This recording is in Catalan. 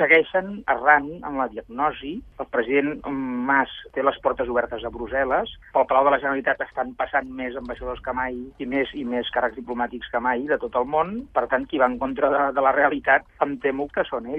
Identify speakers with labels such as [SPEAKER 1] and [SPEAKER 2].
[SPEAKER 1] segueixen errant en la diagnosi. El president Mas té les portes obertes a Brussel·les. Pel Palau de la Generalitat estan passant més ambaixadors que mai i més i més càrrecs diplomàtics que mai de tot el món. Per tant, qui va en contra de, de la realitat em temo que són ells.